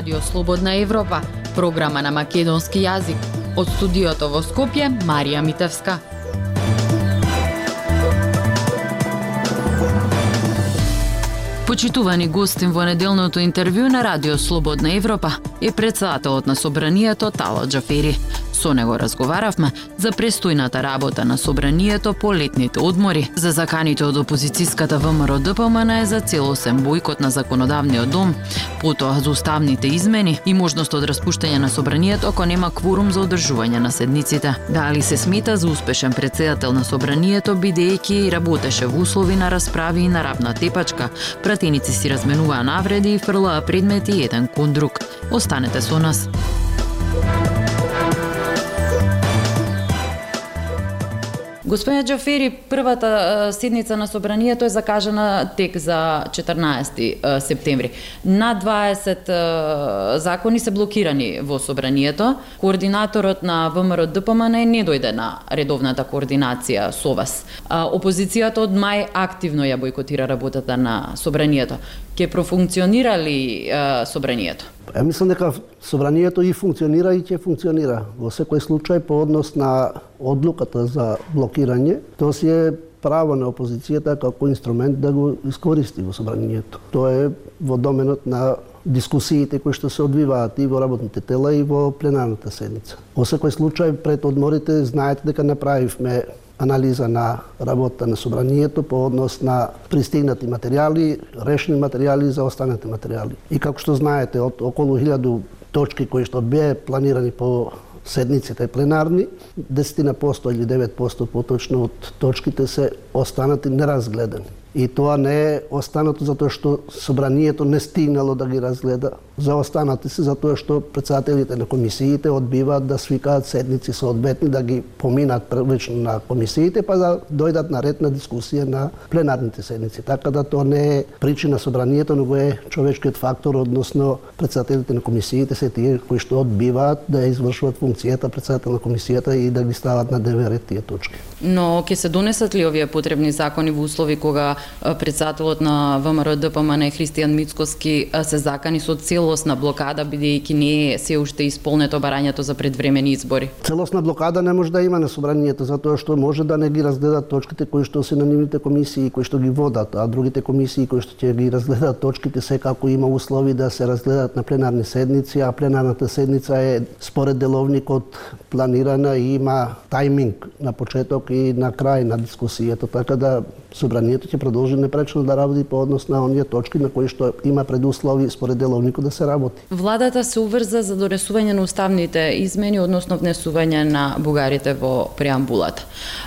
Радио Слободна Европа, програма на македонски јазик. Од студиото во Скопје, Марија Митевска. Почитувани гостин во неделното интервју на Радио Слободна Европа е председателот на Собранието Тало Джафери. Со него разговаравме за престојната работа на Собранието по летните одмори, за заканите од опозицијската ВМРО ДПМН за целосен бојкот на законодавниот дом, потоа за уставните измени и можност од распуштање на Собранието ако нема кворум за одржување на седниците. Дали се смета за успешен председател на Собранието бидејќи работеше во услови на расправи и на рабна тепачка, пратеници си разменуваа навреди и фрлаа предмети еден кон друг. Останете со нас. Господине Џафери, првата седница на собранието е закажана тек за 14 септември. На 20 закони се блокирани во собранието. Координаторот на ВМРО ДПМН не дојде на редовната координација со вас. Опозицијата од мај активно ја бойкотира работата на собранието. Ке профункционира ли собранието? Ја мислам дека собранието и функционира и ќе функционира. Во секој случај по однос на одлуката за блокирање, тоа си е право на опозицијата како инструмент да го искористи во собранието. Тоа е во доменот на дискусиите кои што се одвиваат и во работните тела и во пленарната седница. Во секој случај пред одморите знаете дека направивме анализа на работа на собранието по однос на пристигнати материјали, решни материјали за останати материјали. И како што знаете, од околу 1000 точки кои што беа планирани по седниците пленарни, 10 на посто или 9 посто поточно од точките се останати неразгледани. И тоа не е останато затоа што собранието не стигнало да ги разгледа. За останати се затоа што председателите на комисиите одбиваат да свикаат седници соодветни да ги поминат првично на комисиите па да дојдат на ред на дискусија на пленарните седници. Така да тоа не е причина собранието, но е човечкиот фактор, односно председателите на комисиите се тие кои што одбиваат да извршуваат функцијата председател на комисијата и да ги стават на дневен ред тие точки. Но ќе се донесат ли овие потребни закони во услови кога председателот на ВМРО ДПМН Христијан Мицкоски се закани со цел целосна блокада бидејќи не е се уште исполнето барањето за предвремени избори. Целосна блокада не може да има на собранието затоа што може да не ги разгледат точките кои што се на нивните комисии кои што ги водат, а другите комисии кои што ќе ги разгледат точките секако има услови да се разгледат на пленарни седници, а пленарната седница е според деловникот планирана и има тајминг на почеток и на крај на дискусијата, така да собранието ќе продолжи непречно да работи по однос на оние точки на кои што има предуслови според деловникот да се работи. Владата се уврза за донесување на уставните измени, односно внесување на бугарите во преамбулата.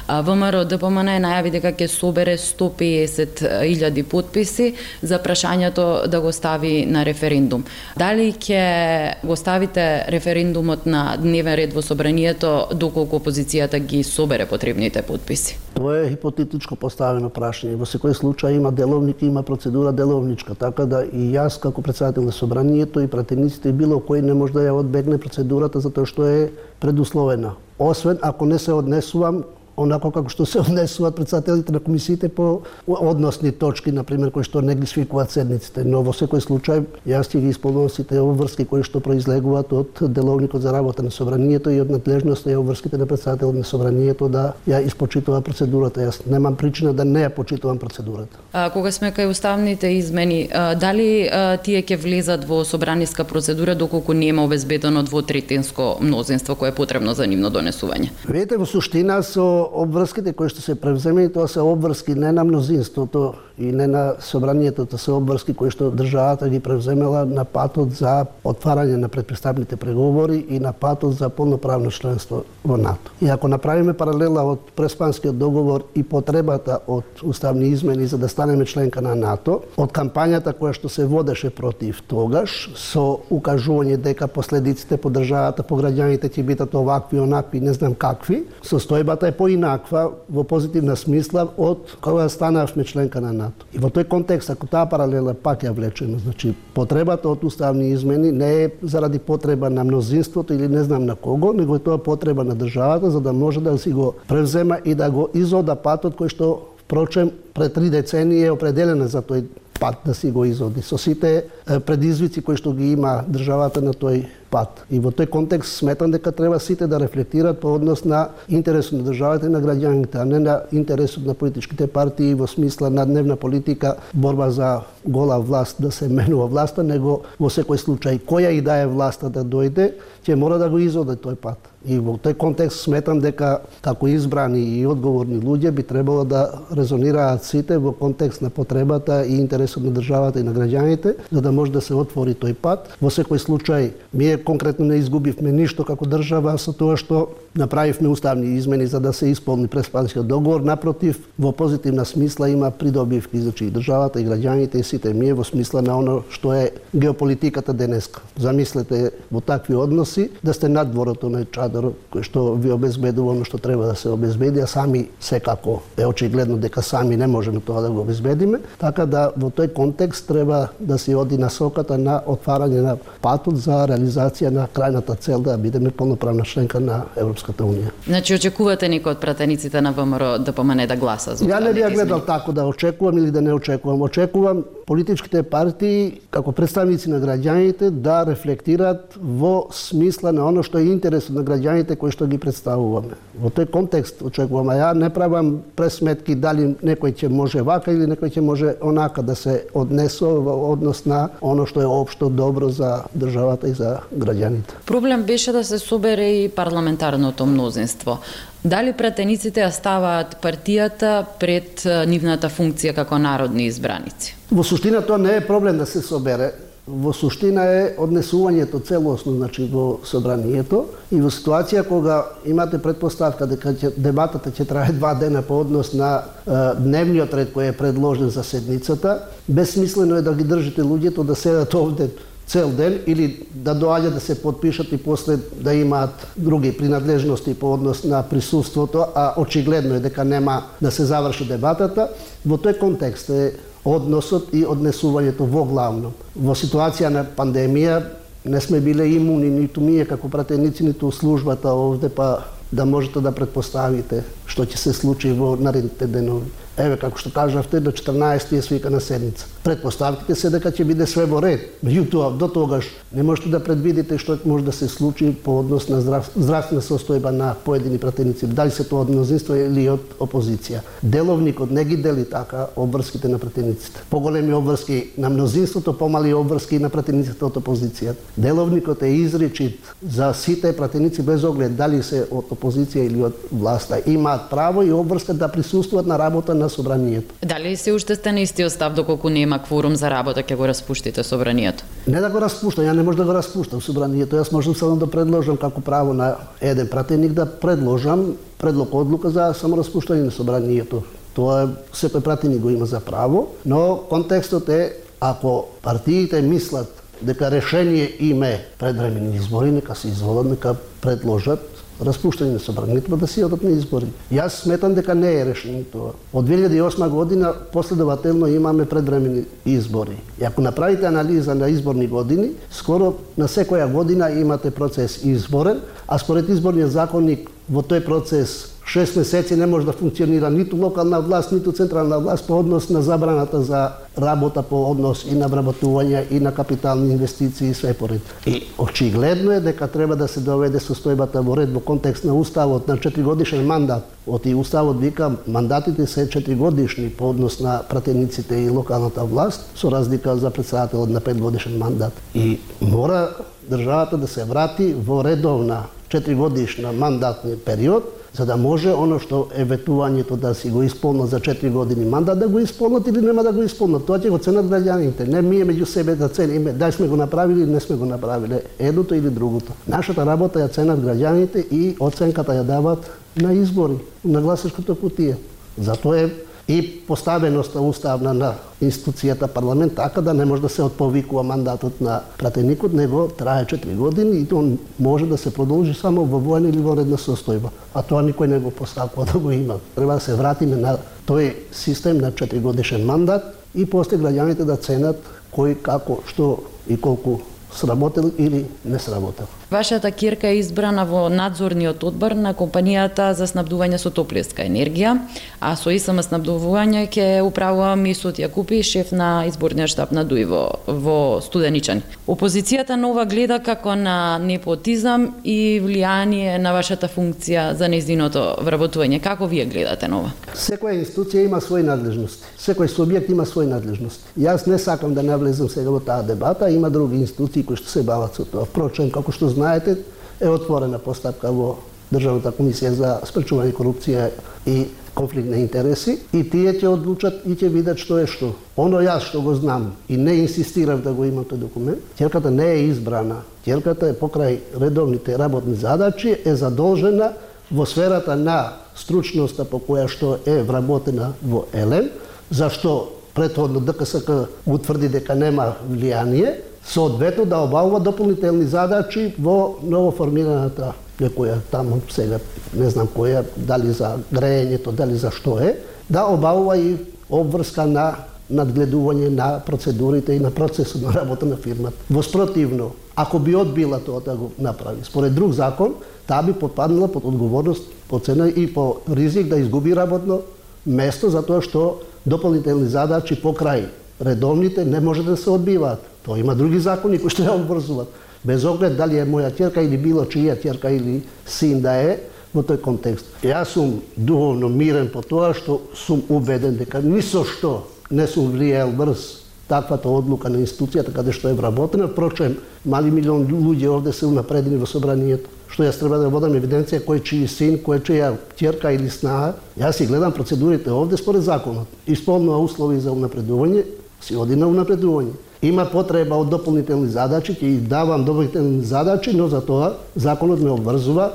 ВМРО ДПМН е најави дека ќе собере 150.000 подписи за прашањето да го стави на референдум. Дали ќе го ставите референдумот на дневен ред во собранието доколку опозицијата ги собере потребните подписи? Тоа е хипотетичко поставено прашање. Во секој случај има деловник и има процедура деловничка, така да и јас како председател на собранието и пратениците било кој не може да ја одбегне процедурата затоа што е предусловена. Освен ако не се однесувам онако како што се однесуваат председателите на комисиите по односни точки, на пример, кои што не ги свикуваат седниците, но во секој случај јас ќе ги исполнувам сите обврски кои што произлегуваат од деловникот за работа на собранието и од надлежноста и обврските на председател на собранието да ја испочитува процедурата. Јас немам причина да не ја почитувам процедурата. А, кога сме кај уставните измени, а, дали а, тие ќе влезат во собраниска процедура доколку нема обезбедено двотретинско мнозинство кое е потребно за нивно донесување? Видете, во суштина со обврските кои што се превземени, тоа се обврски не на мнозинството и не на собранието, тоа се обврски кои што државата ги превземела на патот за отварање на предпристапните преговори и на патот за полноправно членство во НАТО. И ако направиме паралела од преспанскиот договор и потребата од уставни измени за да станеме членка на НАТО, од кампањата која што се водеше против тогаш, со укажување дека последиците по државата, по граѓаните ќе бидат овакви, онакви, не знам какви, состојбата е по поинаква во позитивна смисла од кога станавме членка на НАТО. И во тој контекст, ако таа паралела пак ја влечеме, значи потребата од уставни измени не е заради потреба на мнозинството или не знам на кого, него е тоа потреба на државата за да може да си го превзема и да го изода патот кој што впрочем пред три децении е определена за тој пат да си го изоди со сите предизвици кои што ги има државата на тој пат. И во тој контекст сметам дека треба сите да рефлектираат по однос на интересот на државата и на граѓаните, а не на интересот на политичките партии во смисла на дневна политика, борба за гола власт да се менува власта, него во секој случај која и да е власта да дојде, ќе мора да го изоде тој пат. И во тој контекст сметам дека како избрани и одговорни луѓе би требало да резонираат сите во контекст на потребата и интересот на државата и на граѓаните, за да може да се отвори тој пат. Во секој случај, ми е конкретно не изгубивме ништо како држава со тоа што направивме уставни измени за да се исполни преспанскиот договор. Напротив, во позитивна смисла има придобивки, значи и државата и граѓаните и сите ние во смисла на оно што е геополитиката денеска. Замислете во такви односи да сте надворото на чадор кој што ви обезбедува оно што треба да се обезбеди, а сами секако е очигледно дека сами не можеме тоа да го обезбедиме. Така да во тој контекст треба да се оди насоката на отварање на патот за реализација на крајната цел да бидеме полноправна членка на Европската унија. Значи очекувате некој од пратениците на ВМРО да помане да гласа за Ја не би ја гледал тако да очекувам или да не очекувам. Очекувам политичките партии како представници на граѓаните да рефлектираат во смисла на оно што е интересот на граѓаните кои што ги представуваме. Во тој контекст очекувам, а ја не правам пресметки дали некој ќе може вака или некој ќе може онака да се однесе во однос на оно што е општо добро за државата и за граѓаните. Проблем беше да се собере и парламентарното мнозинство. Дали претениците ја ставаат партијата пред нивната функција како народни избраници? Во суштина тоа не е проблем да се собере. Во суштина е однесувањето целосно значи во собранието и во ситуација кога имате предпоставка дека ќе, дебатата ќе трае два дена по однос на е, дневниот ред кој е предложен за седницата, безсмислено е да ги држите луѓето да седат овде цел ден или да доаѓа да се подпишат и после да имаат други принадлежности по однос на присуството, а очигледно е дека нема да се заврши дебатата, во тој контекст е односот и однесувањето во главно. Во ситуација на пандемија не сме биле имуни ниту ние како пратеници, ниту службата овде, па да можете да предпоставите што ќе се случи во наредните денови. Еве, како што кажавте, до 14 е свикана седница. Предпоставките се дека ќе биде све во ред. Меѓутоа, до тогаш не можете да предвидите што може да се случи по однос на здрав... здравствена состојба на поедини пратеници, дали се тоа од мнозинство или од опозиција. Деловникот не ги дели така обврските на пратениците. Поголеми обврски на мнозинството, помали обврски на пратениците од опозицијата. Деловникот е изричит за сите пратеници без оглед дали се од опозиција или од власта. Има Имаат право и обврска да присуствуваат на работа на собранието. Дали се уште сте на истиот став доколку нема кворум за работа ќе го распуштите собранието? Не да го распуштам, ја не можам да го распуштам собранието. Јас можам само да предложам како право на еден пратеник да предложам предлог одлука за само распуштање на собранието. Тоа секој пратеник го има за право, но контекстот е ако партиите мислат дека решение име предвремени избори, нека се изволат, нека предложат распуштање на собранието па да си одат на избори. Јас сметам дека не е решено тоа. Од 2008 година последователно имаме предвремени избори. И ако направите анализа на изборни години, скоро на секоја година имате процес изборен, а според изборниот законник во тој процес 6 месеци не може да функционира ниту локална власт, ниту централна власт по однос на забраната за работа по однос и на вработување и на капитални инвестиции и све поред. И очигледно е дека треба да се доведе состојбата во ред во контекст на уставот на 4 годишен мандат. Оти уставот вика мандатите се 4 годишни по однос на пратениците и локалната власт со разлика за председателот на 5 годишен мандат. И мора државата да се врати во редовна 4 годишна мандатни период за да може оно што е ветувањето да си го исполнат за 4 години мандат да го исполнат или нема да го исполнат. Тоа ќе го ценат граѓаните. Не ние меѓу себе да цениме дали сме го направили или не сме го направили, едното или другото. Нашата работа ја ценат граѓаните и оценката ја дават на избори, на гласачкото кутија. Затоа е и поставеноста уставна на институцијата парламент така да не може да се отповикува мандатот на пратеникот, него трае 4 години и он може да се продолжи само во воен или во редна состојба. А тоа никој не го постакува да го има. Треба да се вратиме на тој систем на 4 годишен мандат и после граѓаните да ценат кој, како, што и колку сработил или не сработил. Вашата кирка е избрана во надзорниот одбор на компанијата за снабдување со топлинска енергија, а со ИСМ снабдување ќе управува Мисот Јакупи, шеф на изборниот штаб на ДУИ во, во Студеничани. Опозицијата нова гледа како на непотизам и влијание на вашата функција за нејзиното вработување. Како вие гледате нова? Секоја институција има своји надлежности. Секој субјект има своји надлежности. Јас не сакам да навлезам сега во таа дебата, има други институции кои што се бават со тоа. Впрочем, како што знаете, е отворена постапка во Државната комисија за спречување корупција и конфликт на интереси и тие ќе одлучат и ќе видат што е што. Оно јас што го знам и не инсистирав да го имам тој документ, ќерката не е избрана. Ќерката е покрај редовните работни задачи е задолжена во сферата на стручноста по која што е вработена во ЕЛЕМ, зашто претходно ДКСК утврди дека нема влијание, соодветно да обавува дополнителни задачи во новоформираната некоја таму сега не знам која, дали за грејењето, дали за што е, да обавува и обврска на надгледување на процедурите и на процесот на работа на фирмата. Воспротивно, ако би одбила тоа да го направи, според друг закон, таа би подпаднала под одговорност, по цена и по ризик да изгуби работно место затоа што дополнителни задачи покрај редовните не може да се одбиваат. Тоа има други закони кои што ја обврзуваат. Без оглед дали е моја ќерка или било чија ќерка или син да е, во тој контекст. Јас сум духовно мирен по тоа што сум убеден дека ни со што не сум влијал врз таквата одлука на институцијата каде што е вработена. Впрочем, мали милион луѓе овде се унапредени во собранието што јас треба да водам евиденција кој чиј син, кој чија ќерка или снага. Јас си гледам процедурите овде според законот. Исполнува услови за унапредување, си оди на унапредување. Има потреба од дополнителни задачи, ќе давам дополнителни задачи, но за тоа законот ме обврзува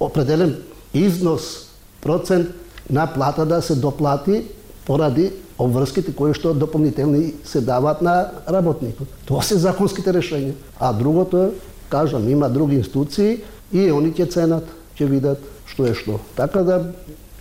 определен износ, процент на плата да се доплати поради обврските кои што дополнителни се дават на работникот. Тоа се законските решенија. А другото, кажам, има други институции и они ќе ценат, ќе видат што е што. Така да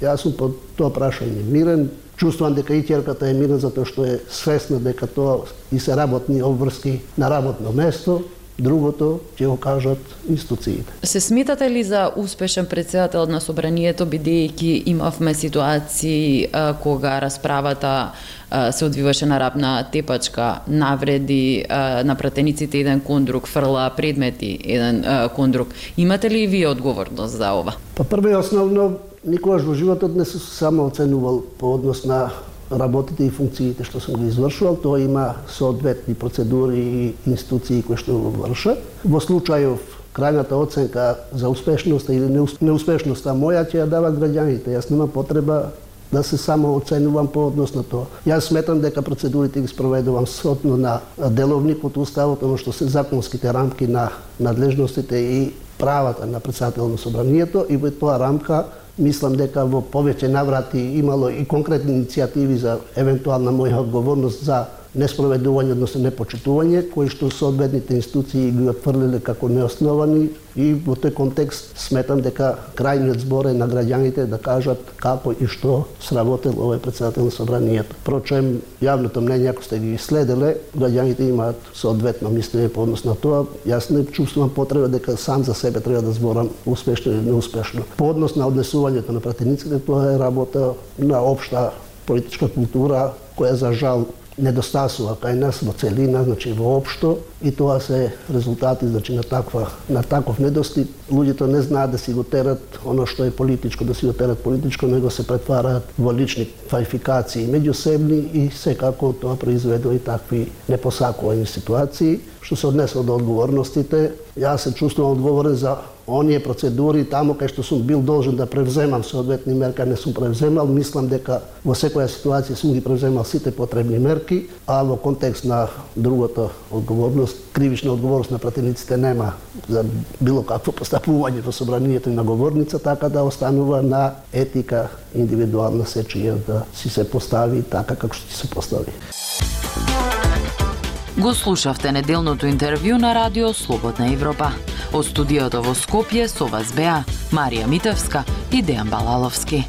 јас сум по тоа прашање мирен, чувствувам дека и ќерката е мирна затоа што е свесна дека тоа и се работни обврски на работно место, другото ќе го кажат институциите. Се сметате ли за успешен председател на собранието бидејќи имавме ситуации а, кога расправата а, се одвиваше на рапна тепачка, навреди а, на пратениците еден кон друг, фрла предмети еден а, кон друг. Имате ли вие одговорност за ова? Па прво и основно никогаш во животот не се само оценувал по однос на работите и функциите што сум ги извршувал, тоа има соодветни процедури и институции кои што го вршат. Во случајов крајната оценка за успешноста или неуспешноста моја ќе ја дават граѓаните. Јас нема потреба да се само оценувам по однос на тоа. Јас сметам дека процедурите ги спроведувам сотно на деловникот, уставот, оно што се законските рамки на надлежностите и правата на председател на собранието и во тоа рамка мислам дека во повеќе наврати имало и конкретни иницијативи за евентуална моја одговорност за неспроведување, односно непочитување, кои што соодветните институции ги отфрлиле како неосновани и во тој контекст сметам дека крајниот збор е на граѓаните да кажат како и што сработил овој председател на собранието. Прочем, јавното мнение, ако сте ги следеле, граѓаните имаат соодветно мислење по однос на тоа. Јас не чувствувам потреба дека сам за себе треба да зборам успешно или неуспешно. По однос на однесувањето на пратениците, тоа е работа на општа политичка култура, која за жал недостасува кај нас во целина, значи воопшто, и тоа се резултати значи на таква на таков недостиг. Луѓето не знаат да си го терат оно што е политичко, да си го терат политичко, него се претвараат во лични квалификации меѓусебни и секако тоа произведува и такви непосакувани ситуации. Што се однесува до одговорностите, јас се чувствувам одговорен за оние процедури таму кај што сум бил должен да превземам соодветни мерки, не сум превземал, мислам дека во секоја ситуација сум ги превземал сите потребни мерки, а во контекст на другото одговорност, кривична одговорност на пратениците нема за било какво постапување во собранието и на говорница, така да останува на етика индивидуална сечија да си се постави така како што ти се постави. Го слушавте неделното интервју на Радио Слободна Европа. Од студиото во Скопје со вас беа Марија Митевска и Дејан Балаловски.